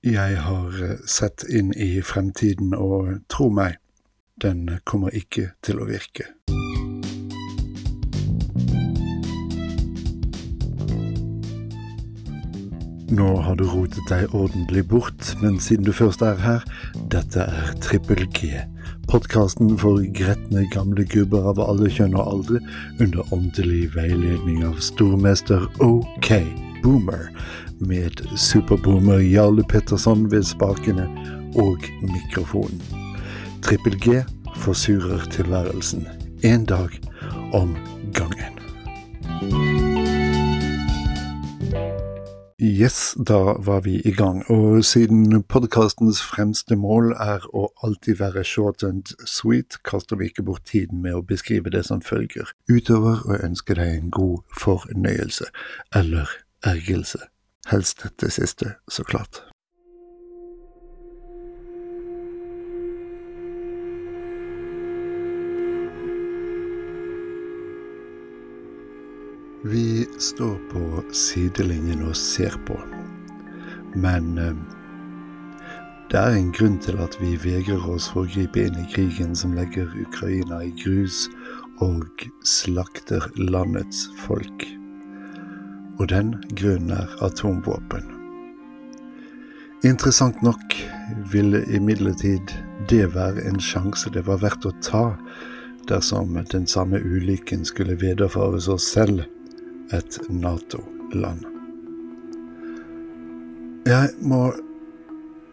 Jeg har eh, sett inn i fremtiden, og tro meg, den kommer ikke til å virke. Nå har du rotet deg ordentlig bort, men siden du først er her, dette er Trippel G. Podkasten for gretne gamle gubber av alle kjønn og aldre, under åndelig veiledning av stormester OK Boomer, med superboomer Jarle Petterson ved spakene og mikrofonen. Trippel G forsurer tilværelsen. En dag om gangen. Yes, da var vi i gang, og siden podkastens fremste mål er å alltid være short and sweet, kaster vi ikke bort tiden med å beskrive det som følger, utover å ønske deg en god fornøyelse, eller ergelse. Helst det siste, så klart. Vi står på sidelinjen og ser på, men eh, det er en grunn til at vi vegrer oss for å gripe inn i krigen som legger Ukraina i grus og slakter landets folk og den grunnen er atomvåpen. Interessant nok ville imidlertid det være en sjanse det var verdt å ta dersom den samme ulykken skulle vederfares oss selv, et Nato-land. Jeg må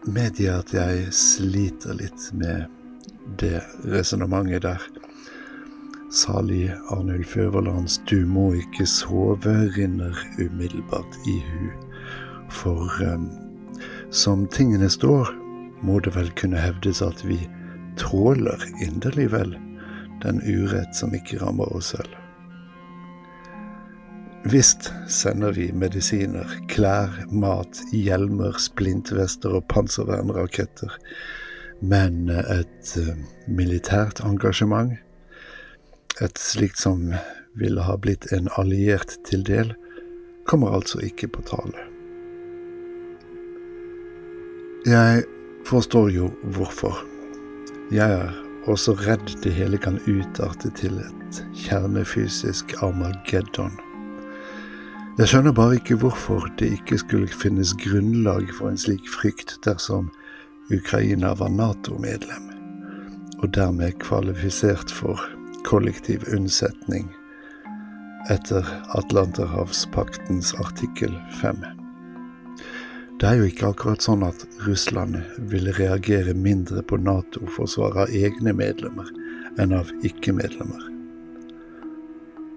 medgi at jeg sliter litt med det resonnementet der. Salig Arnulf Øverlands Du må ikke sove rinner umiddelbart i hu. For um, som tingene står, må det vel kunne hevdes at vi tåler inderlig vel den urett som ikke rammer oss selv. Visst sender vi medisiner, klær, mat, hjelmer, splintvester og panservernraketter, men et uh, militært engasjement et slikt som ville ha blitt en alliert til del, kommer altså ikke på tale. Jeg forstår jo hvorfor. Jeg er også redd det hele kan utarte til et kjernefysisk Armageddon. Jeg skjønner bare ikke hvorfor det ikke skulle finnes grunnlag for en slik frykt dersom Ukraina var Nato-medlem, og dermed kvalifisert for kollektiv unnsetning etter Atlanterhavspaktens artikkel 5. Det er jo ikke akkurat sånn at Russland ville reagere mindre på Nato-forsvar av egne medlemmer enn av ikke-medlemmer.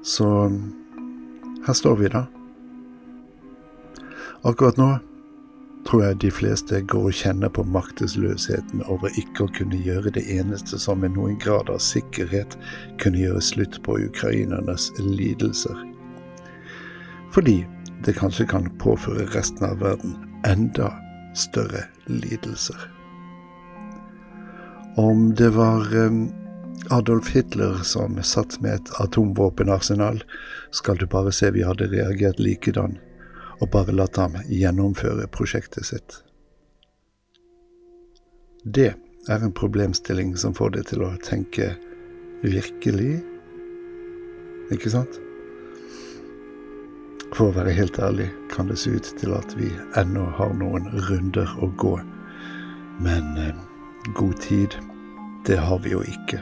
Så her står vi, da. Akkurat nå tror jeg de fleste går og kjenner på maktesløsheten over ikke å kunne gjøre det eneste som med noen grad av sikkerhet kunne gjøre slutt på ukrainernes lidelser. Fordi det kanskje kan påføre resten av verden enda større lidelser. Om det var um, Adolf Hitler som satt med et atomvåpenarsenal, skal du bare se vi hadde reagert likedan og bare latt ham gjennomføre prosjektet sitt. Det er en problemstilling som får deg til å tenke virkelig, ikke sant? For å være helt ærlig kan det se ut til at vi ennå har noen runder å gå. Men eh, god tid, det har vi jo ikke.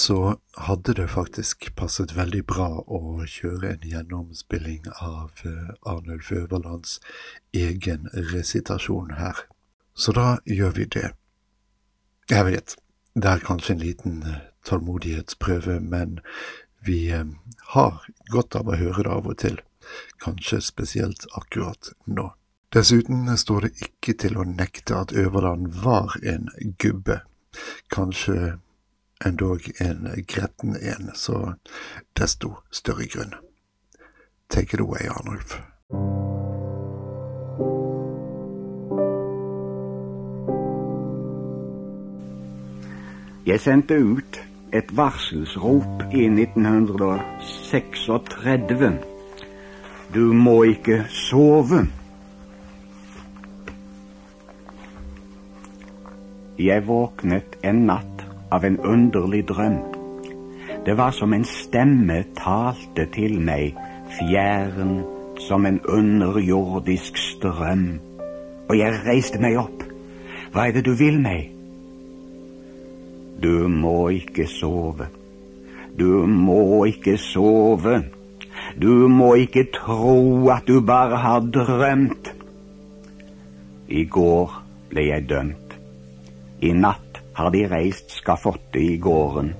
Så hadde det faktisk passet veldig bra å kjøre en gjennomspilling av eh, Arnulf Øverlands egen resitasjon her. Så da gjør vi det. Jeg vet, det er kanskje en liten eh, tålmodighetsprøve, men vi eh, har godt av å høre det av og til, kanskje spesielt akkurat nå. Dessuten står det ikke til å nekte at Øverland var en gubbe. Kanskje endog en gretten en, så desto større grunn. Take it away, Arnulf. Jeg sendte ut et varselsrop i 1936. Du må ikke sove. Jeg våknet en natt av en underlig drøm. Det var som en stemme talte til meg, fjern som en underjordisk strøm. Og jeg reiste meg opp. Hva er det du vil meg? Du må ikke sove. Du må ikke sove. Du må ikke tro at du bare har drømt. I går ble jeg dømt. I natt har de reist skafottet i gården.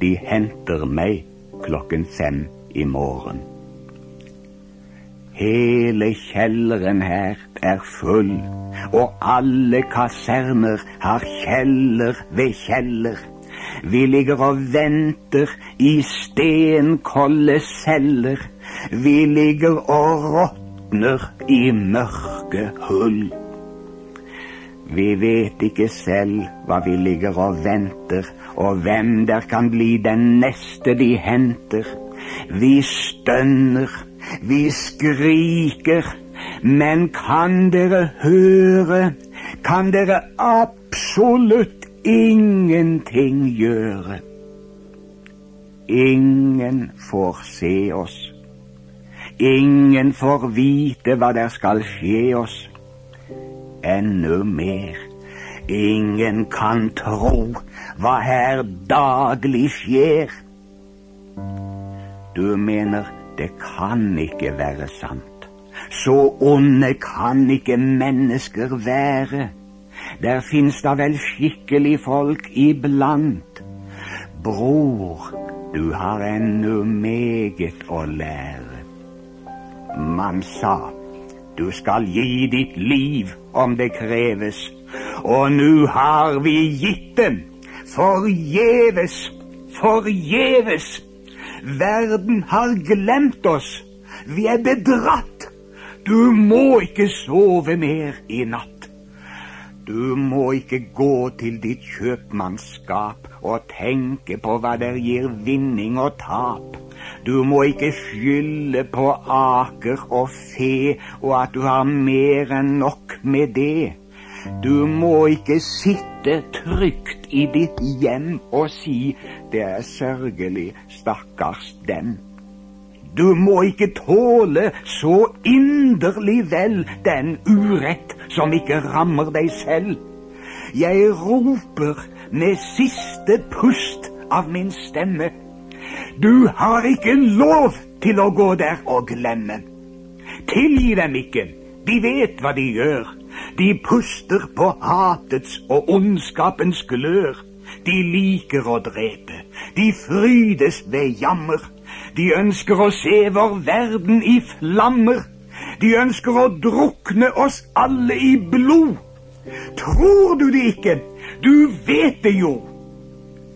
De henter meg klokken fem i morgen. Hele kjelleren her er full, og alle kaserner har kjeller ved kjeller. Vi ligger og venter i stenkolde celler. Vi ligger og råtner i mørke hull. Vi vet ikke selv hva vi ligger og venter, og hvem der kan bli den neste de henter. Vi stønner, vi skriker, men kan dere høre, kan dere absolutt ingenting gjøre. Ingen får se oss. Ingen får vite hva der skal skje oss. Enda mer, ingen kan tro hva her daglig skjer. Du mener det kan ikke være sant. Så onde kan ikke mennesker være. Der fins da vel skikkelig folk iblant. Bror, du har ennå meget å lære. Man sa du skal gi ditt liv om det kreves, og nu har vi gitt dem. Forgjeves, forgjeves. Verden har glemt oss. Vi er bedratt. Du må ikke sove mer i natt. Du må ikke gå til ditt kjøpmannskap og tenke på hva der gir vinning og tap. Du må ikke skylde på aker og fe og at du har mer enn nok med det. Du må ikke sitte trygt i ditt hjem og si det er sørgelig, stakkars dem. Du må ikke tåle så inderlig vel den urett som ikke rammer deg selv. Jeg roper med siste pust av min stemme. Du har ikke lov til å gå der og glemme. Tilgi dem ikke, de vet hva de gjør. De puster på hatets og ondskapens glør. De liker å drepe, de frydes ved jammer. De ønsker å se vår verden i flammer. De ønsker å drukne oss alle i blod. Tror du det ikke? Du vet det jo.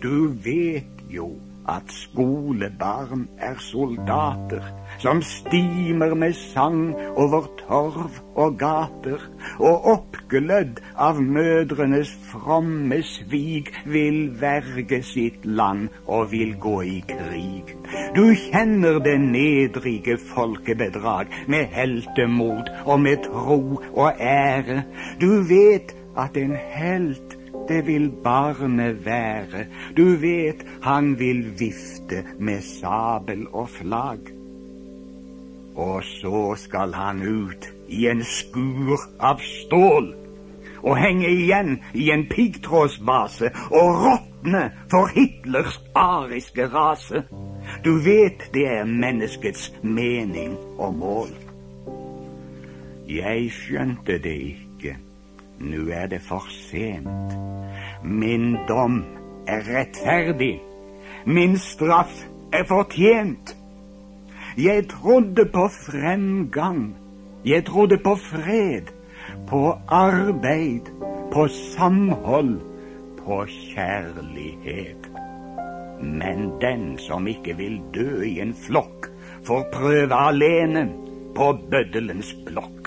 Du vet jo at skolebarn er soldater som stimer med sang over torv og gater, og oppglødd av mødrenes fromme svig vil verge sitt land og vil gå i krig. Du kjenner det nedrige folkebedrag med heltemot og med tro og ære. Du vet at en helt det vil barnet være. Du vet han vil vifte med sabel og flagg. Og så skal han ut i en skur av stål og henge igjen i en piggtrådsbase og råtne for Hitlers ariske rase. Du vet det er menneskets mening og mål. Jeg skjønte det ikke. Nå er det for sent. Min dom er rettferdig. Min straff er fortjent. Jeg trodde på fremgang. Jeg trodde på fred, på arbeid, på samhold, på kjærlighet. Men den som ikke vil dø i en flokk, får prøve alene på bøddelens blokk.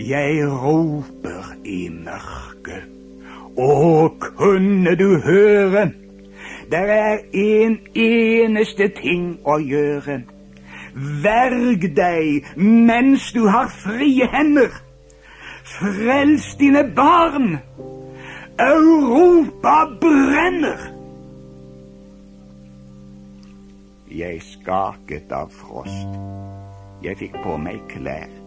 Jeg roper i mørket. Å, kunne du høre? Der er en eneste ting å gjøre. Verg deg mens du har frie hender. Frels dine barn. Europa brenner. Jeg skaket av frost. Jeg fikk på meg klær.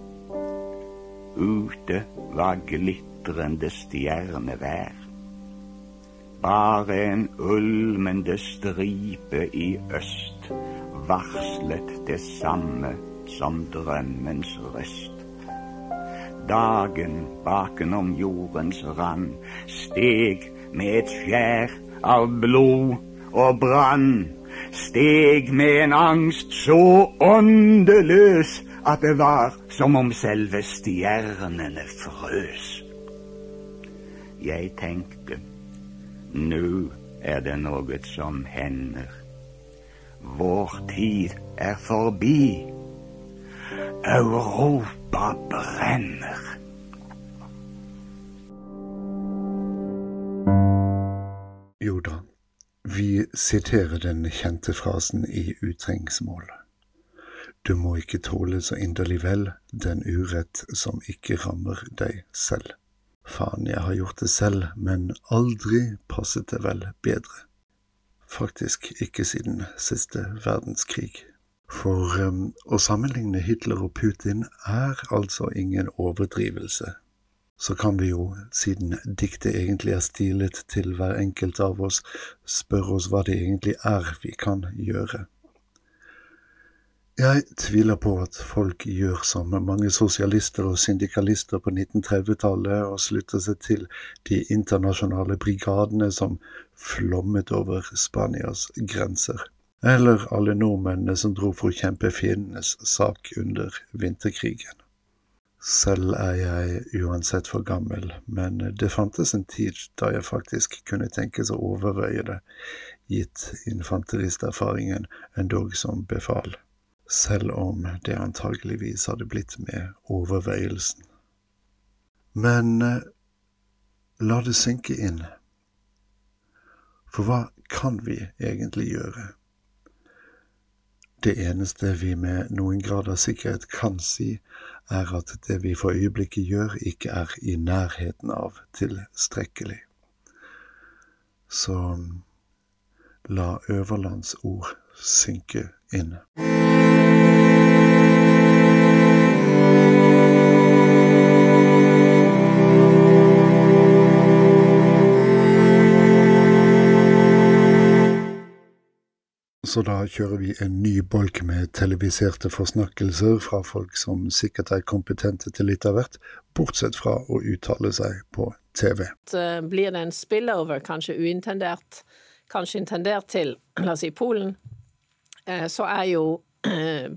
Ute var glitrende stjernevær. Bare en ulmende stripe i øst varslet det samme som drømmens røst. Dagen bakenom jordens rand steg med et skjær av blod og brann. Steg med en angst så åndeløs at det var som om selve stjernene frøs. Jeg tenkte, nå er det noe som hender. Vår tid er forbi. Europa brenner. Jo da, vi siterer den kjente frasen i utrengsmål. Du må ikke tåle så inderlig vel den urett som ikke rammer deg selv. Faen, jeg har gjort det selv, men aldri passet det vel bedre. Faktisk ikke siden siste verdenskrig. For um, å sammenligne Hitler og Putin er altså ingen overdrivelse. Så kan vi jo, siden diktet egentlig er stilet til hver enkelt av oss, spørre oss hva det egentlig er vi kan gjøre. Jeg tviler på at folk gjør som mange sosialister og syndikalister på 1930-tallet og slutter seg til de internasjonale brigadene som flommet over Spanias grenser, eller alle nordmennene som dro for å kjempe fiendenes sak under vinterkrigen. Selv er jeg uansett for gammel, men det fantes en tid da jeg faktisk kunne tenkes å overveie det, gitt infanteristerfaringen endog som befal selv om det antageligvis hadde blitt med overveielsen. Men eh, la det synke inn. For hva kan vi egentlig gjøre? Det eneste vi med noen grad av sikkerhet kan si, er at det vi for øyeblikket gjør, ikke er i nærheten av tilstrekkelig. Så la Øverlands ord synke inn. Så da kjører vi en ny bolk med televiserte forsnakkelser fra folk som sikkert er kompetente til litt av hvert, bortsett fra å uttale seg på TV. Blir det en spillover, kanskje uintendert, kanskje intendert til, la oss si, Polen, eh, så er jo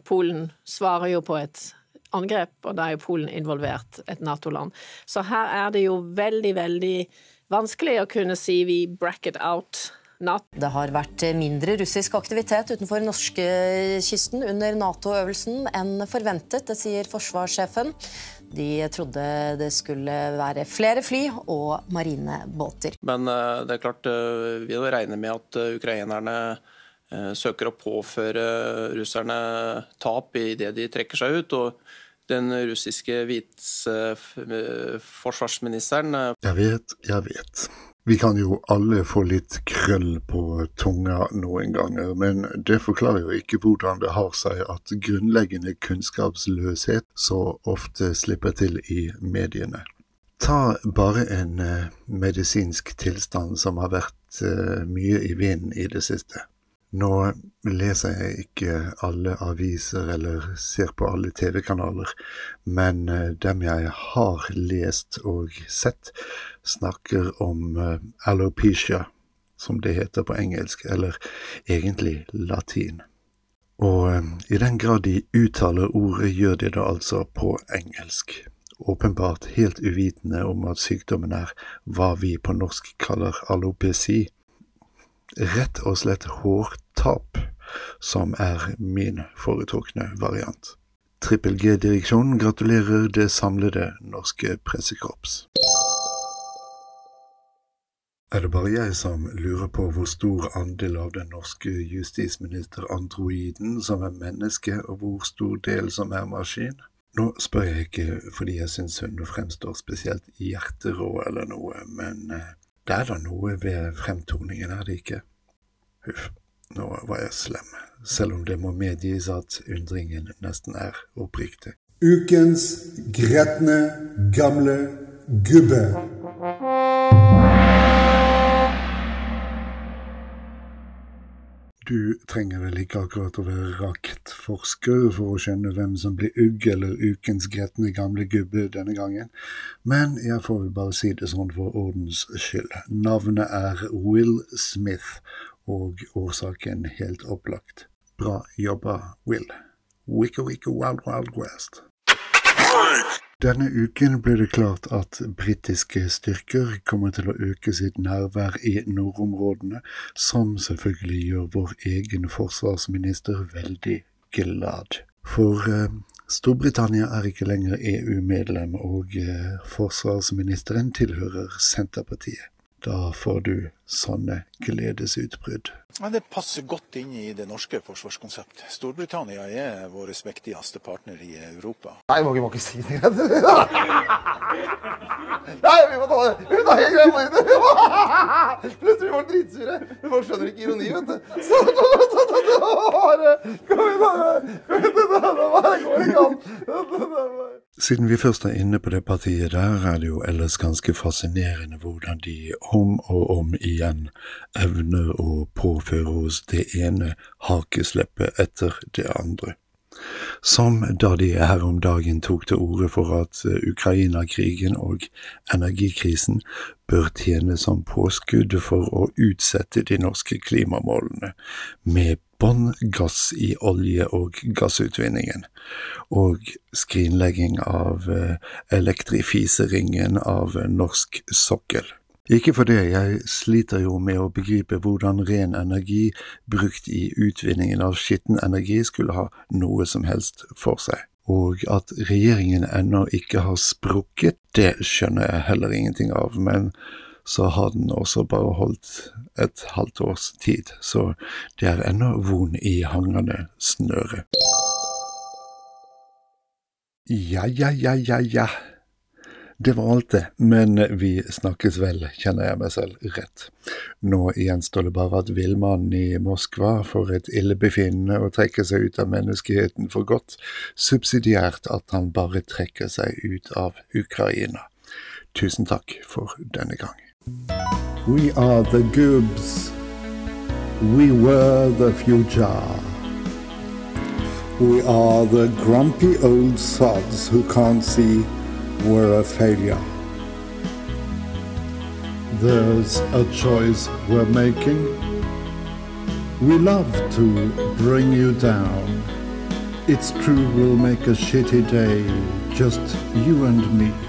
Polen svarer jo på et angrep, og da er jo Polen involvert, et Nato-land. Så her er det jo veldig, veldig vanskelig å kunne si vi bracket out det har vært mindre russisk aktivitet utenfor norskekysten under Nato-øvelsen enn forventet, det sier forsvarssjefen. De trodde det skulle være flere fly og marinebåter. Men eh, det er klart, eh, vi regner med at eh, ukrainerne søker å påføre russerne tap idet de trekker seg ut. og den russiske viceforsvarsministeren Jeg vet, jeg vet. Vi kan jo alle få litt krøll på tunga noen ganger, men det forklarer jo ikke hvordan det har seg at grunnleggende kunnskapsløshet så ofte slipper til i mediene. Ta bare en eh, medisinsk tilstand som har vært eh, mye i vinden i det siste. Nå leser jeg ikke alle aviser eller ser på alle TV-kanaler, men eh, dem jeg har lest og sett, snakker om eh, alopecia, som det heter på engelsk, eller egentlig latin. Og eh, i den grad de uttaler ordet, gjør de det altså på engelsk. Åpenbart helt uvitende om at sykdommen er hva vi på norsk kaller alopeci, rett og slett hårtap, som er min foretrukne variant. Trippel G-direksjonen gratulerer det samlede norske pressekorps. Er det bare jeg som lurer på hvor stor andel av den norske justisminister-androiden som er menneske, og hvor stor del som er maskin? Nå spør jeg ikke fordi jeg syns hun fremstår spesielt hjerterå eller noe, men eh, det er da noe ved fremtoningen, er det ikke? Huff, nå var jeg slem, selv om det må medgis at undringen nesten er oppriktig. Ukens gretne gamle gubbe. Du trenger vel ikke akkurat å være rakettforsker for å skjønne hvem som blir ugg eller ukens gretne gamle gubbe denne gangen, men jeg får vel bare si det sånn for ordens skyld. Navnet er Will Smith, og årsaken helt opplagt. Bra jobba, Will. Wicka wicka wild wild west. Denne uken ble det klart at britiske styrker kommer til å øke sitt nærvær i nordområdene, som selvfølgelig gjør vår egen forsvarsminister veldig glad. For eh, Storbritannia er ikke lenger EU-medlem, og eh, forsvarsministeren tilhører Senterpartiet. Da får du sånne gledesutbrudd. Men det passer godt inn i det norske forsvarskonseptet. Storbritannia er vår viktigste partner i Europa. Nei, vi må ikke si det. Nei, vi må ta det! Vi må ta hele greia på det! Plutselig blir folk dritsure. Men folk skjønner ikke ironi, vet du. Så. Siden vi først er inne på det partiet der, er det jo ellers ganske fascinerende hvordan de om og om igjen evner å påføre oss det ene hakesleppet etter det andre. Som da de her om dagen tok til orde for at Ukraina-krigen og energikrisen bør tjene som påskudd for å utsette de norske klimamålene, med bånn gass i olje- og gassutvinningen, og skrinlegging av elektrifiseringen av norsk sokkel. Ikke for det, jeg sliter jo med å begripe hvordan ren energi brukt i utvinningen av skitten energi skulle ha noe som helst for seg. Og at regjeringen ennå ikke har sprukket, det skjønner jeg heller ingenting av, men så har den også bare holdt et halvt års tid, så det er ennå von i hangende snøre. Ja, ja, ja, ja, ja. Det var alt det, men vi snakkes vel, kjenner jeg meg selv rett. Nå gjenstår det bare at villmannen i Moskva får et illebefinnende og trekker seg ut av menneskeheten for godt, subsidiært at han bare trekker seg ut av Ukraina. Tusen takk for denne gang. We are the goobs. We were the future. We are the grumpy old sods who can't see we're a failure. There's a choice we're making. We love to bring you down. It's true we'll make a shitty day, just you and me.